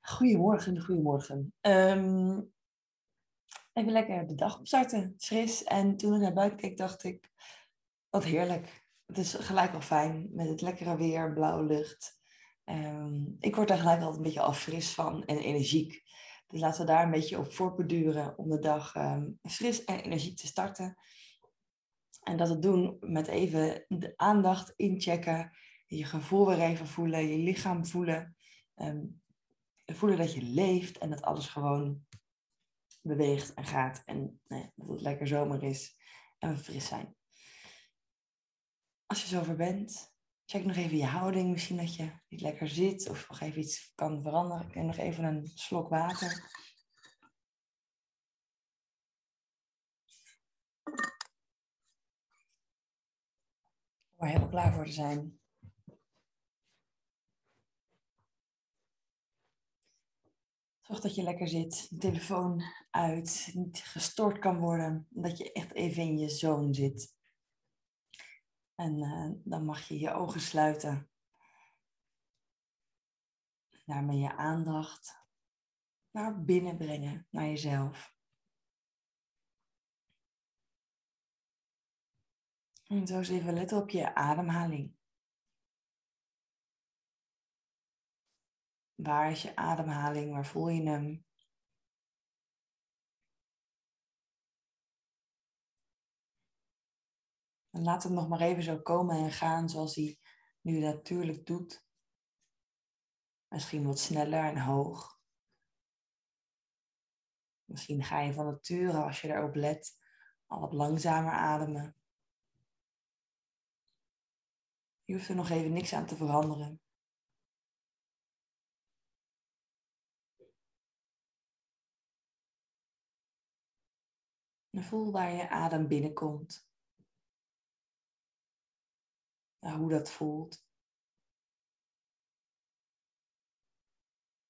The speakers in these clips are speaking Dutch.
Goedemorgen, goedemorgen. Um, even lekker de dag opstarten, fris. En toen ik naar buiten keek, dacht ik, wat heerlijk. Het is gelijk al fijn met het lekkere weer, blauwe lucht. Um, ik word daar gelijk altijd een beetje al fris van en energiek. Dus laten we daar een beetje op voorbeduren om de dag um, fris en energiek te starten. En dat te doen met even de aandacht inchecken, je gevoel weer even voelen, je lichaam voelen. Um, voelen dat je leeft en dat alles gewoon beweegt en gaat. En nou dat het lekker zomer is en we fris zijn. Als je zover bent, check nog even je houding. Misschien dat je niet lekker zit of nog even iets kan veranderen. Neem nog even een slok water. Er helemaal klaar voor te zijn. Zorg dat je lekker zit, de telefoon uit, niet gestoord kan worden. Dat je echt even in je zone zit. En uh, dan mag je je ogen sluiten. Daarmee je aandacht naar binnen brengen, naar jezelf. En zo eens even letten op je ademhaling. Waar is je ademhaling? Waar voel je hem? En laat het nog maar even zo komen en gaan zoals hij nu natuurlijk doet. Misschien wat sneller en hoog. Misschien ga je van nature, als je erop let, al wat langzamer ademen. Je hoeft er nog even niks aan te veranderen. En voel waar je adem binnenkomt. hoe dat voelt.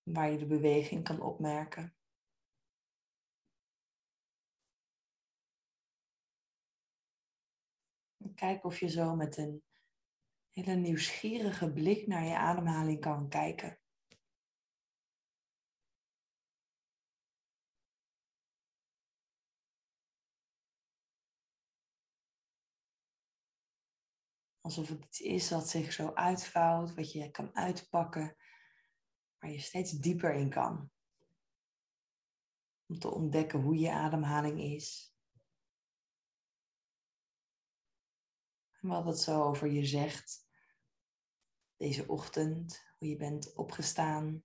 Waar je de beweging kan opmerken. kijk of je zo met een hele nieuwsgierige blik naar je ademhaling kan kijken. Alsof het iets is wat zich zo uitvouwt, wat je kan uitpakken, waar je steeds dieper in kan. Om te ontdekken hoe je ademhaling is. En wat het zo over je zegt. Deze ochtend, hoe je bent opgestaan.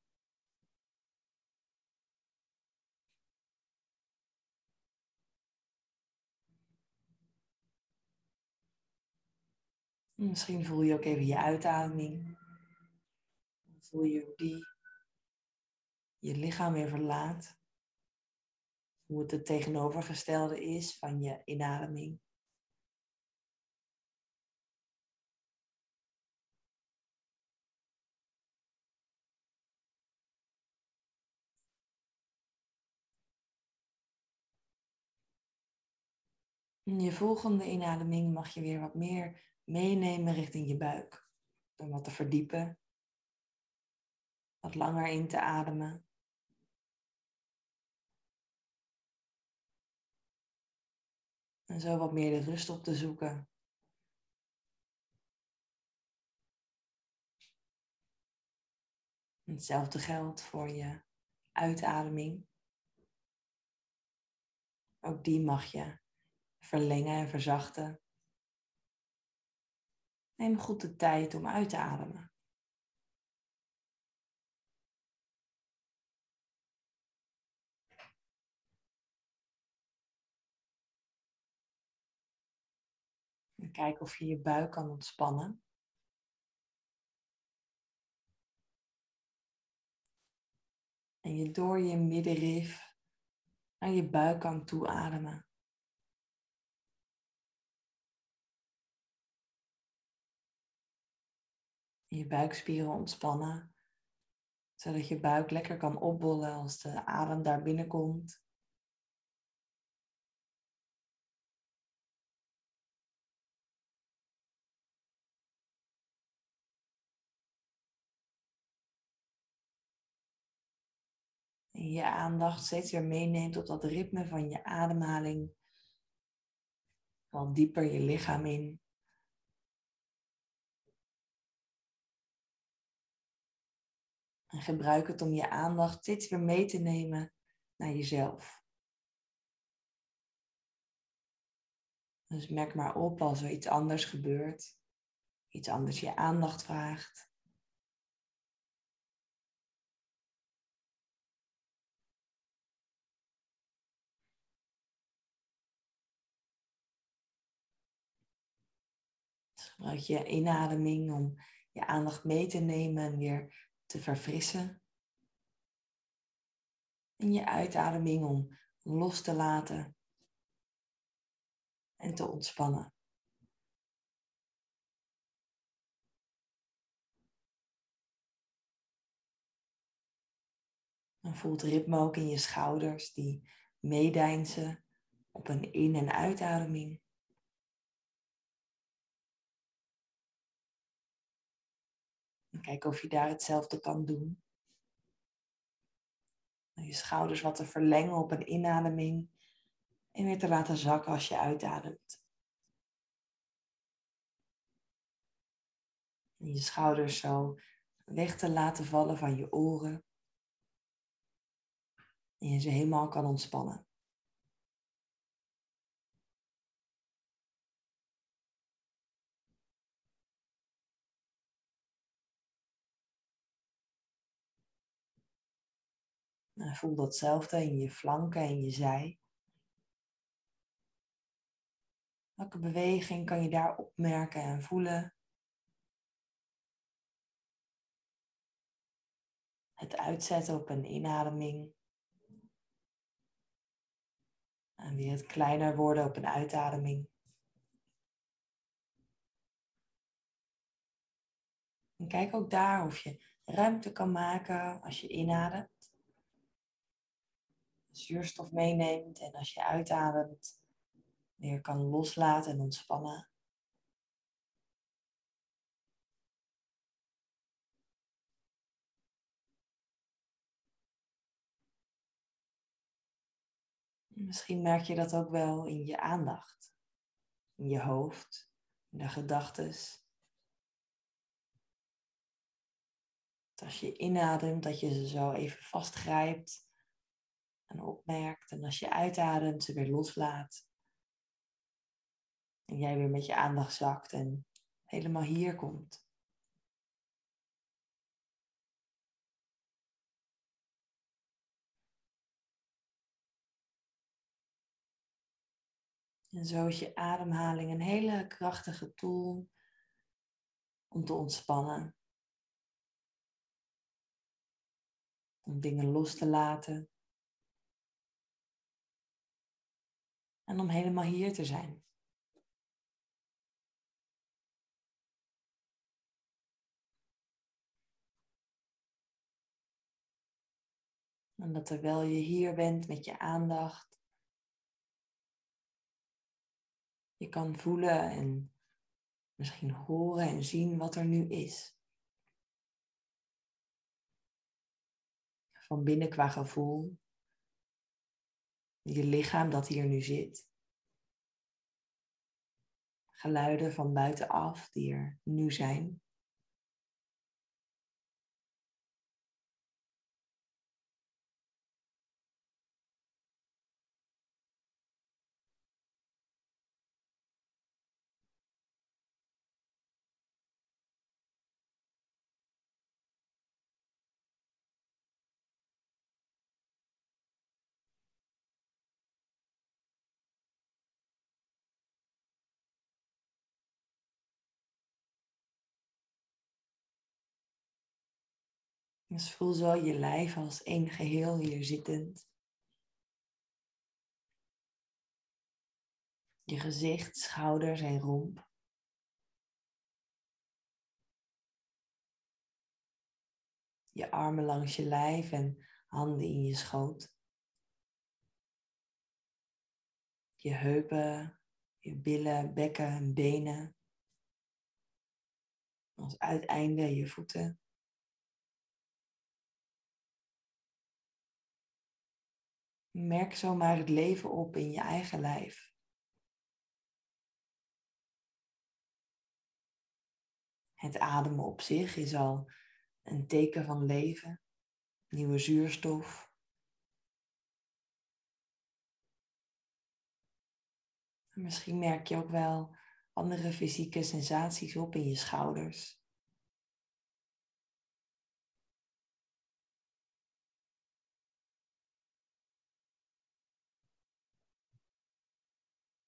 Misschien voel je ook even je uitademing. Voel je hoe die je lichaam weer verlaat. Hoe het het tegenovergestelde is van je inademing. In je volgende inademing mag je weer wat meer meenemen richting je buik. Door wat te verdiepen. Wat langer in te ademen. En zo wat meer de rust op te zoeken. Hetzelfde geldt voor je uitademing. Ook die mag je verlengen en verzachten. Neem goed de tijd om uit te ademen. En kijk of je je buik kan ontspannen. En je door je middenrif naar je buik kan toe je buikspieren ontspannen, zodat je buik lekker kan opbollen als de adem daar binnenkomt. En je aandacht steeds weer meeneemt op dat ritme van je ademhaling. Al dieper je lichaam in. En gebruik het om je aandacht steeds weer mee te nemen naar jezelf. Dus merk maar op als er iets anders gebeurt, iets anders je aandacht vraagt. Gebruik je inademing om je aandacht mee te nemen en weer te verfrissen. En je uitademing om los te laten en te ontspannen. En voel het ritme ook in je schouders die meedijnsen op een in- en uitademing. En kijk of je daar hetzelfde kan doen. Je schouders wat te verlengen op een inademing en weer te laten zakken als je uitademt. En je schouders zo weg te laten vallen van je oren. En je ze helemaal kan ontspannen. Nou, voel datzelfde in je flanken en je zij. Welke beweging kan je daar opmerken en voelen? Het uitzetten op een inademing. En weer het kleiner worden op een uitademing. En kijk ook daar of je ruimte kan maken als je inademt. Zuurstof meeneemt en als je uitademt weer kan loslaten en ontspannen. Misschien merk je dat ook wel in je aandacht, in je hoofd, in de gedachtes. Als je inademt, dat je ze zo even vastgrijpt en opmerkt. En als je uitademt, ze weer loslaat. En jij weer met je aandacht zakt en helemaal hier komt. En zo is je ademhaling een hele krachtige tool om te ontspannen. Om dingen los te laten. En om helemaal hier te zijn. En dat terwijl je hier bent met je aandacht, je kan voelen en misschien horen en zien wat er nu is. Van binnen qua gevoel, je lichaam dat hier nu zit. Geluiden van buitenaf die er nu zijn. Dus voel zo je lijf als één geheel hier zittend. Je gezicht, schouders en romp. Je armen langs je lijf en handen in je schoot. Je heupen, je billen, bekken en benen. Als uiteinde je voeten. Merk zomaar het leven op in je eigen lijf. Het ademen op zich is al een teken van leven, nieuwe zuurstof. Misschien merk je ook wel andere fysieke sensaties op in je schouders.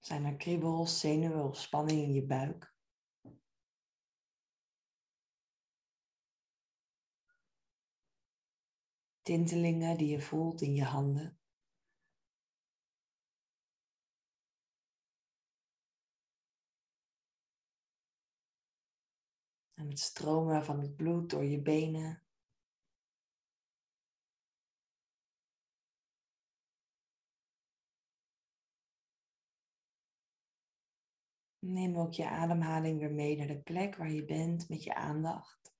Zijn er kriebels, zenuwen of spanning in je buik? Tintelingen die je voelt in je handen. En het stromen van het bloed door je benen. Neem ook je ademhaling weer mee naar de plek waar je bent met je aandacht.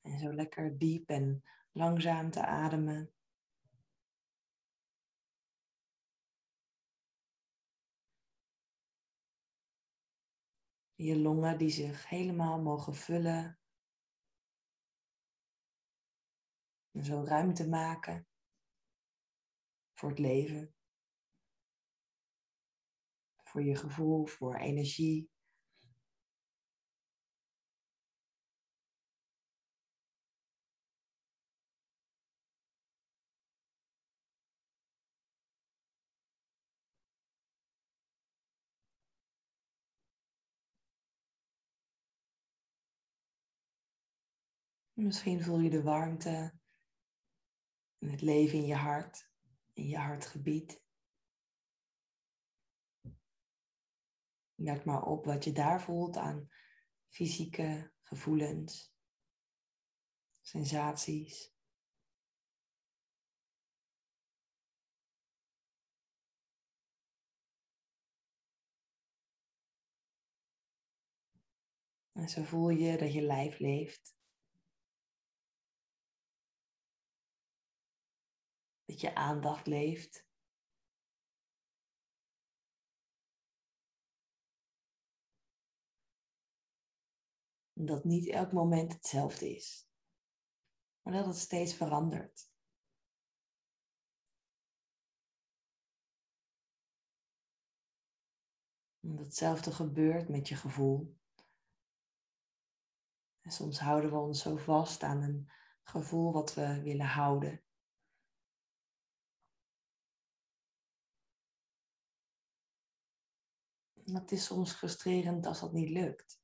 En zo lekker diep en langzaam te ademen. Je longen die zich helemaal mogen vullen. En zo ruimte maken voor het leven voor je gevoel, voor energie. Misschien voel je de warmte en het leven in je hart, in je hartgebied. Merk maar op wat je daar voelt aan fysieke gevoelens, sensaties. En zo voel je dat je lijf leeft. Dat je aandacht leeft. Dat niet elk moment hetzelfde is, maar dat het steeds verandert. En hetzelfde gebeurt met je gevoel. En soms houden we ons zo vast aan een gevoel wat we willen houden. En het is soms frustrerend als dat niet lukt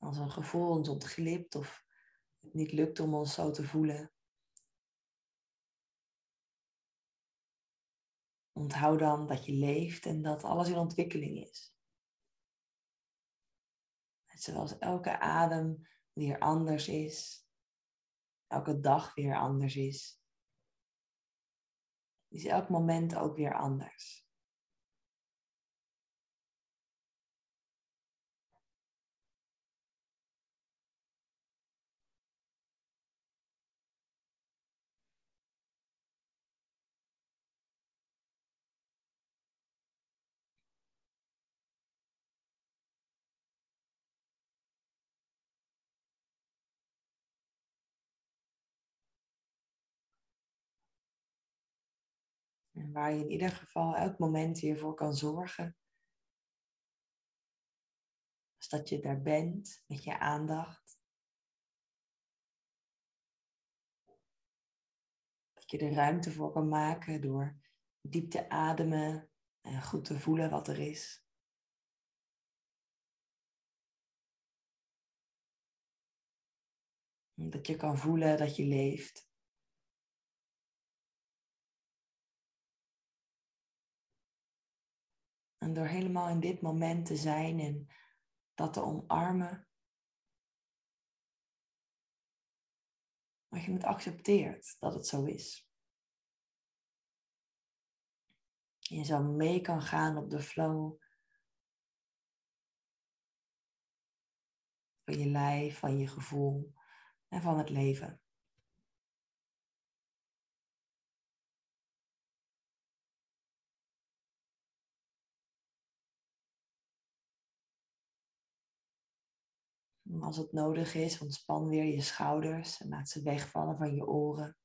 als een gevoel ons ontglipt of het niet lukt om ons zo te voelen. Onthoud dan dat je leeft en dat alles in ontwikkeling is. Zoals elke adem weer anders is, elke dag weer anders is, is elk moment ook weer anders. Waar je in ieder geval elk moment hiervoor kan zorgen. Dus dat je daar bent met je aandacht. Dat je er ruimte voor kan maken door diep te ademen en goed te voelen wat er is. Dat je kan voelen dat je leeft. En door helemaal in dit moment te zijn en dat te omarmen. Dat je het accepteert dat het zo is. Je zo mee kan gaan op de flow van je lijf, van je gevoel en van het leven. Als het nodig is, ontspan weer je schouders en laat ze wegvallen van je oren.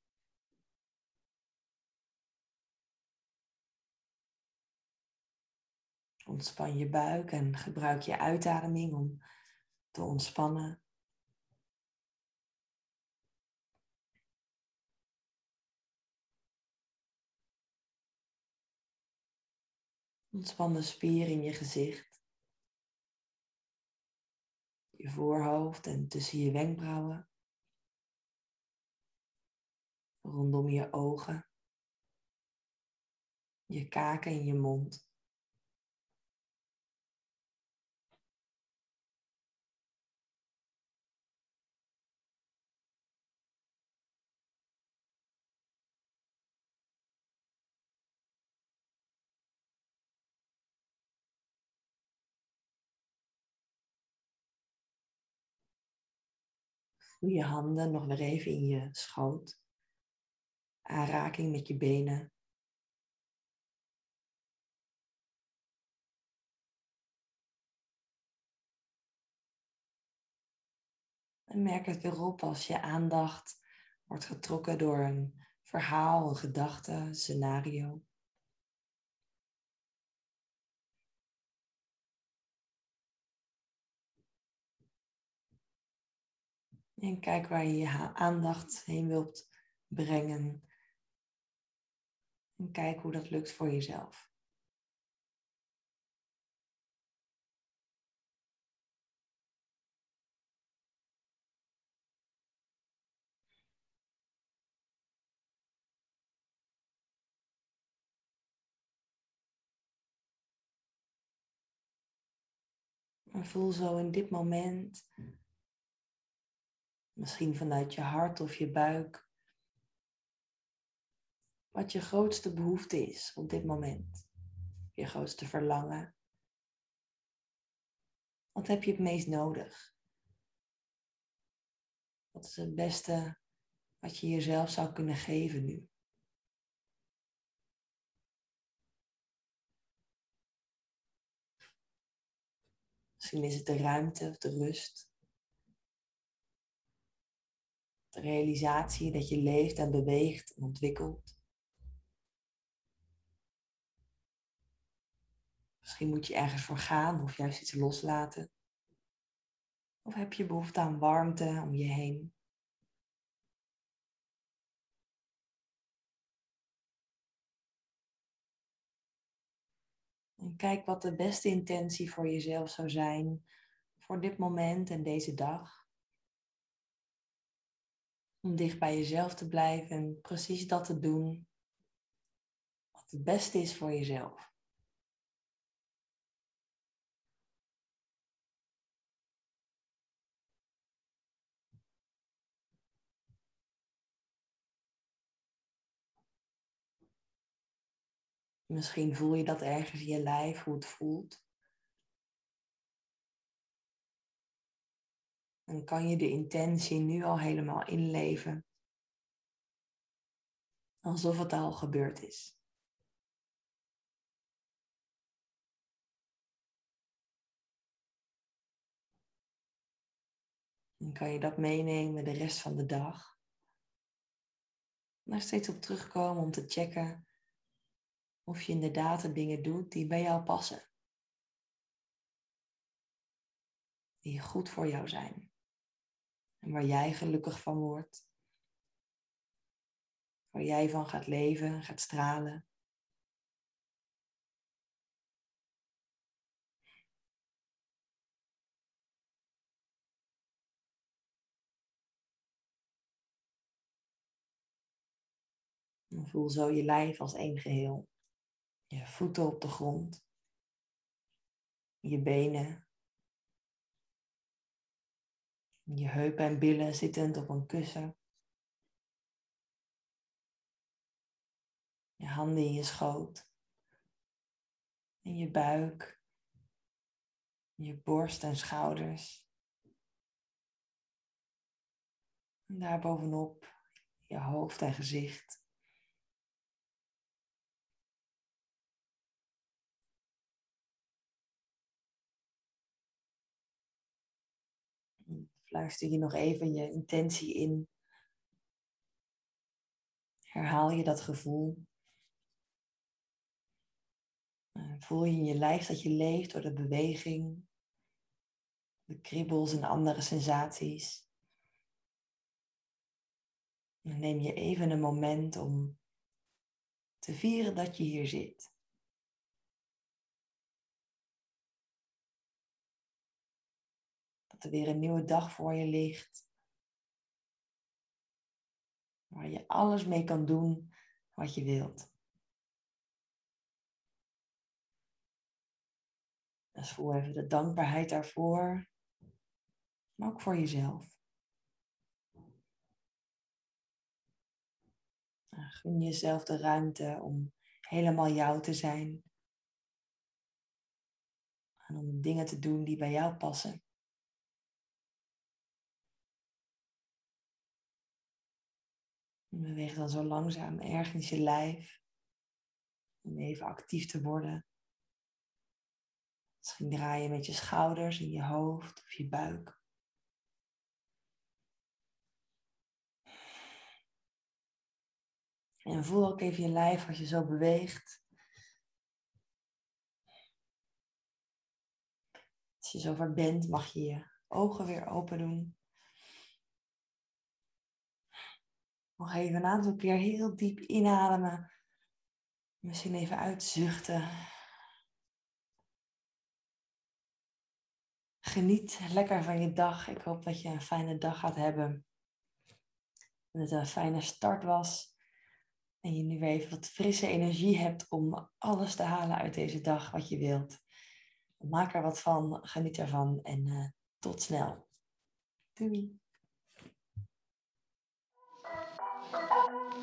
Ontspan je buik en gebruik je uitademing om te ontspannen. Ontspan de spier in je gezicht, je voorhoofd en tussen je wenkbrauwen, rondom je ogen, je kaken en je mond. Voel je handen nog weer even in je schoot. Aanraking met je benen. En merk het weer op als je aandacht wordt getrokken door een verhaal, een gedachte, een scenario. En kijk waar je je aandacht heen wilt brengen. En kijk hoe dat lukt voor jezelf. En voel zo in dit moment Misschien vanuit je hart of je buik. Wat je grootste behoefte is op dit moment. Je grootste verlangen. Wat heb je het meest nodig? Wat is het beste wat je jezelf zou kunnen geven nu? Misschien is het de ruimte of de rust. De realisatie dat je leeft en beweegt en ontwikkelt. Misschien moet je ergens voor gaan of juist iets loslaten. Of heb je behoefte aan warmte om je heen? En kijk wat de beste intentie voor jezelf zou zijn voor dit moment en deze dag. Om dicht bij jezelf te blijven en precies dat te doen wat het beste is voor jezelf. Misschien voel je dat ergens in je lijf, hoe het voelt. Dan kan je de intentie nu al helemaal inleven. Alsof het al gebeurd is. Dan kan je dat meenemen de rest van de dag. Daar steeds op terugkomen om te checken of je inderdaad de dingen doet die bij jou passen. Die goed voor jou zijn. Waar jij gelukkig van wordt. Waar jij van gaat leven, gaat stralen. En voel zo je lijf als één geheel. Je voeten op de grond. Je benen Je heupen en billen zittend op een kussen. Je handen in je schoot. In je buik. Je borst en schouders. En daarbovenop je hoofd en gezicht. Fluister je nog even je intentie in. Herhaal je dat gevoel. Eh, voel je in je lijf dat je leeft door de beweging, de kriebels en andere sensaties. En neem je even een moment om te vieren dat je hier zit. Er weer een nieuwe dag voor je ligt. Waar je alles mee kan doen wat je wilt. Dus voel even de dankbaarheid daarvoor, maar ook voor jezelf. Gun jezelf de ruimte om helemaal jou te zijn. En om dingen te doen die bij jou passen. Beweeg dan zo langzaam ergens je lijf. Om even actief te worden. Misschien draai je met je schouders in je hoofd of je buik. En voel ook even je lijf als je zo beweegt. Als je zover bent, mag je je ogen weer open doen. Nog even een aantal keer heel diep inademen. Misschien even uitzuchten. Geniet lekker van je dag. Ik hoop dat je een fijne dag gaat hebben. En dat het een fijne start was. En je nu weer even wat frisse energie hebt om alles te halen uit deze dag wat je wilt. Maak er wat van, geniet ervan en uh, tot snel. Doei.